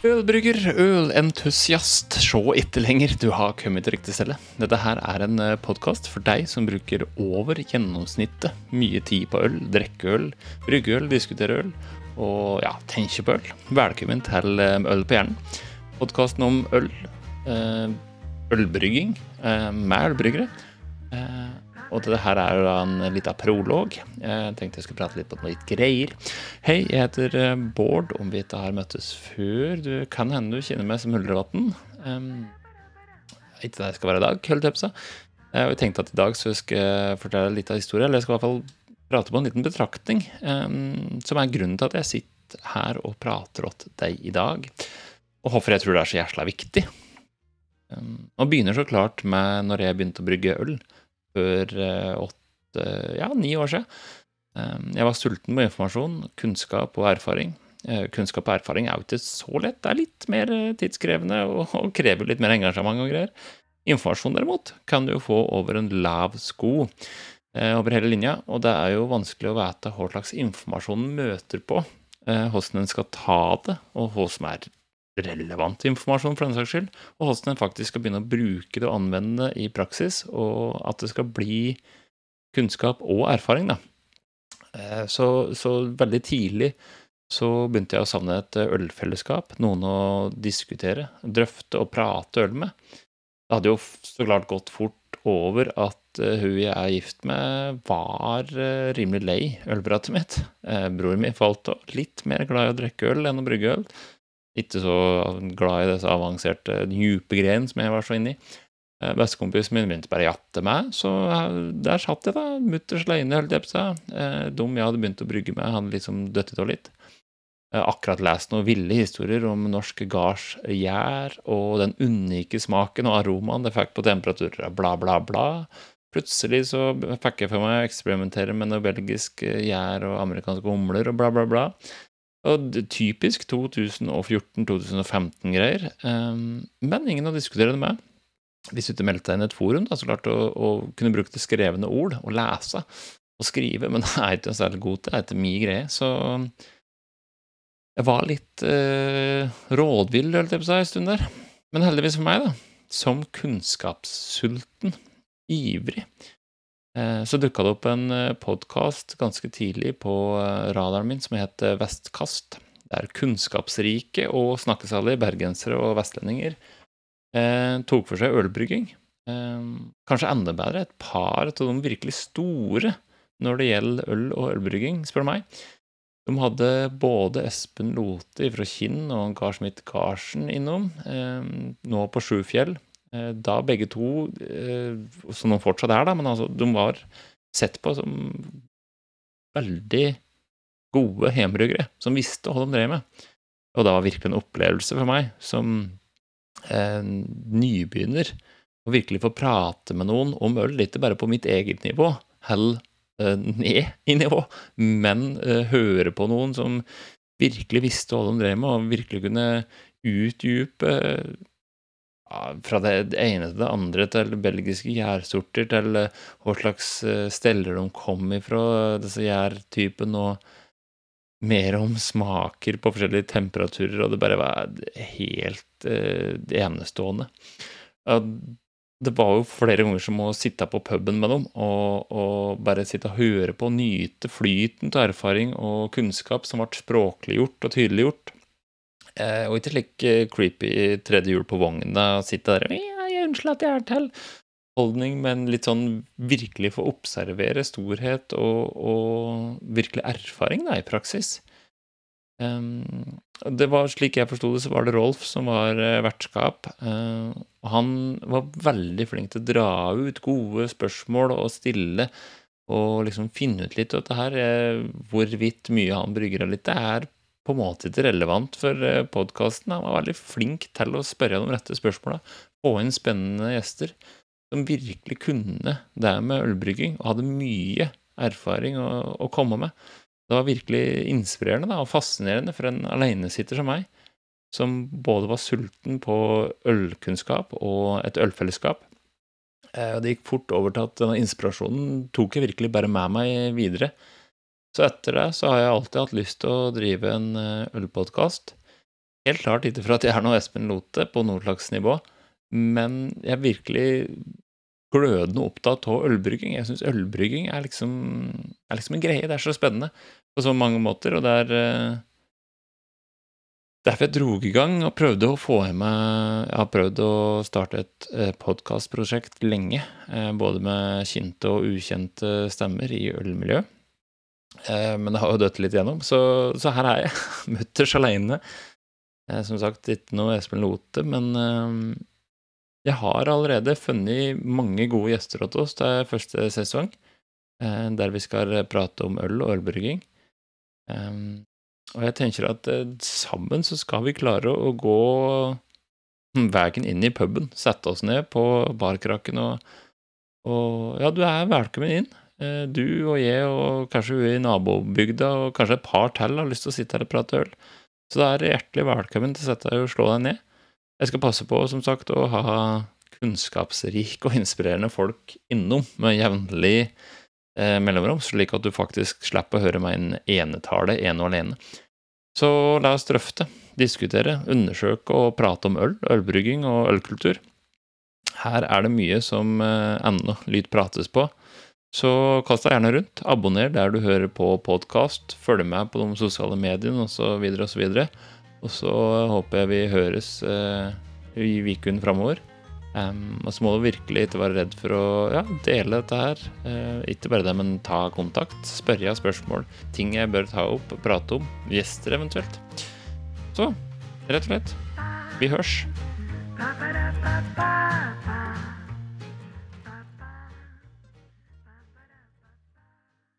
Ølbrygger, ølentusiast, se ikke lenger, du har kommet til riktig stelle. Dette her er en podkast for deg som bruker over gjennomsnittet mye tid på øl, drikke øl, brygge øl, diskutere øl og ja, tenke på øl. Velkommen til eh, Øl på hjernen. Podkasten om øl, eh, ølbrygging eh, med ølbryggere. Og dette her er en liten prolog. Jeg tenkte jeg skulle prate litt noe litt greier. Hei, jeg heter eh, Bård. Om vi ikke har møttes før Du kan hende du kjenner meg som Huldrevatn. Um, ikke det jeg skal være i dag, jeg på seg. Jeg tenkte at i dag så skal jeg fortelle litt av historien, eller jeg skal i hvert fall prate på en liten betraktning, um, som er grunnen til at jeg sitter her og prater til deg i dag, og hvorfor jeg tror det er så jæsla viktig. Um, og begynner så klart med når jeg begynte å brygge øl for eh, åtte, ja, ni år siden. Ehm, jeg var sulten på informasjon, kunnskap og erfaring. Eh, kunnskap og erfaring er jo ikke så lett. Det er litt mer eh, tidskrevende og, krever litt mer engasjement og greier. Informasjon derimot kan du jo få over en lav sko over hele linja, og det er jo vanskelig å vite hva slags informasjon møter på, hvordan en skal ta det, og hva som er relevant informasjon, for den saks skyld, og hvordan en faktisk skal begynne å bruke det og anvende det i praksis, og at det skal bli kunnskap og erfaring. da. Eh, så, så veldig tidlig så begynte jeg å savne et ølfellesskap, noen å diskutere, drøfte og prate øl med. Det hadde jo så klart gått fort over at eh, hun jeg er gift med, var eh, rimelig lei ølpratet mitt. Broren min falt litt mer glad i å drikke øl enn å brygge øl ikke så glad i disse avanserte, dype greiene som jeg var så inni. Eh, bestekompisen min begynte bare å jatte meg, så der satt jeg, da, mutters aleine, holdt jeg på seg. si. dum jeg hadde begynt å brygge med, han liksom døttet av litt. Eh, akkurat lest noen ville historier om norsk gardsgjær og den unike smaken og aromaen det fikk på temperaturer, bla, bla, bla. Plutselig så fikk jeg for meg å eksperimentere med noe belgisk gjær og amerikanske humler og bla, bla, bla. Og typisk 2014-2015-greier. Um, men ingen å diskutere det med. Hvis du ikke meldte deg inn i et forum, da, så klart å, å kunne bruke det skrevne ord og lese og skrive, men jeg er ikke særlig god til det, er ikke min greie. Så jeg var litt eh, rådvill, holdt jeg på seg, en stund der. Men heldigvis for meg, da, som kunnskapssulten, ivrig, så dukka det opp en eh, podkast ganske tidlig på eh, radaren min som het Vestkast. Der kunnskapsrike og snakkesalige bergensere og vestlendinger tok for seg ølbrygging. Kanskje enda bedre, et par av de virkelig store når det gjelder øl og ølbrygging, spør du meg. De hadde både Espen Lote fra Kinn og Gar Schmidt Garsen innom, nå på Sjufjell Eh, da begge to, eh, som de fortsatt er, da, men altså, de var sett på som veldig gode hjemmebryggere som visste hva de drev med. Og det var virkelig en opplevelse for meg som eh, nybegynner å virkelig få prate med noen om øl, ikke bare på mitt eget nivå, hell eh, ned i nivå, men eh, høre på noen som virkelig visste hva de drev med, og virkelig kunne utdype fra det ene til det andre, til belgiske gjærsorter, til eh, hva slags eh, steller de kom ifra, disse gjærtypene, og mer om smaker på forskjellige temperaturer, og det bare var helt eh, enestående. Det var jo flere ganger som å sitte på puben med dem og, og bare sitte og høre på og nyte flyten av erfaring og kunnskap som ble språkliggjort og tydeliggjort. Eh, og ikke slik eh, creepy tredje hjul på vogna, sitte der ja, 'Jeg unnskyld at jeg er til' holdning, men litt sånn virkelig få observere storhet og, og virkelig erfaring da, i praksis. Um, det var Slik jeg forsto det, så var det Rolf som var uh, vertskap. Uh, han var veldig flink til å dra ut gode spørsmål og stille og liksom finne ut litt av dette her. Hvorvidt mye han brygger av litt. Det er på en måte ikke relevant for eh, podkasten. Han var veldig flink til å spørre de rette spørsmåla, få inn spennende gjester som virkelig kunne det med ølbrygging, og hadde mye erfaring å, å komme med. Det var virkelig inspirerende da, og fascinerende for en aleinesitter som meg, som både var sulten på ølkunnskap og et ølfellesskap. Eh, det gikk fort over til at denne inspirasjonen tok jeg virkelig bare med meg videre så etter det så har jeg alltid hatt lyst til å drive en eh, ølpodkast. helt klart ikke for at jeg er noe Espen Lote på noe slags nivå, men jeg er virkelig glødende opptatt av ølbrygging. Jeg syns ølbrygging er liksom, er liksom, en greie. Det er så spennende på så mange måter, og det er eh, Derfor jeg dro i gang og prøvde å få i meg Jeg har prøvd å starte et eh, podkastprosjekt lenge, både med kjente og ukjente stemmer i ølmiljøet. Men det har jo dødd litt igjennom, så, så her er jeg, mutters aleine. Som sagt, ikke noe Espen Lote, men jeg har allerede funnet mange gode gjester til oss til første sesong, eh, der vi skal prate om øl og ølbrygging. Og jeg tenker at eh, sammen så skal vi klare å gå veien inn i puben, sette oss ned på barkrakken og, og Ja, du er velkommen inn. Eh, du og jeg og kanskje hun i nabobygda og kanskje et par til har lyst til å sitte her og prate øl. Så da er hjertelig velkommen til å sette deg og slå deg ned. Jeg skal passe på, som sagt, å ha kunnskapsrike og inspirerende folk innom med jevnlig eh, mellomrom, slik at du faktisk slipper å høre meg en enetale ene og alene. Så la oss drøfte, diskutere, undersøke og prate om øl, ølbrygging og ølkultur. Her er det mye som eh, ennå lyt prates på, så kast deg gjerne rundt. Abonner der du hører på podkast, følg med på de sosiale mediene osv. osv. Og så håper jeg vi høres uh, i uken framover. Um, og så må du virkelig ikke være redd for å ja, dele dette her. Uh, ikke bare det, men ta kontakt. Spørre spørsmål. Ting jeg bør ta opp, prate om. Gjester eventuelt. Så rett og slett, vi hørs.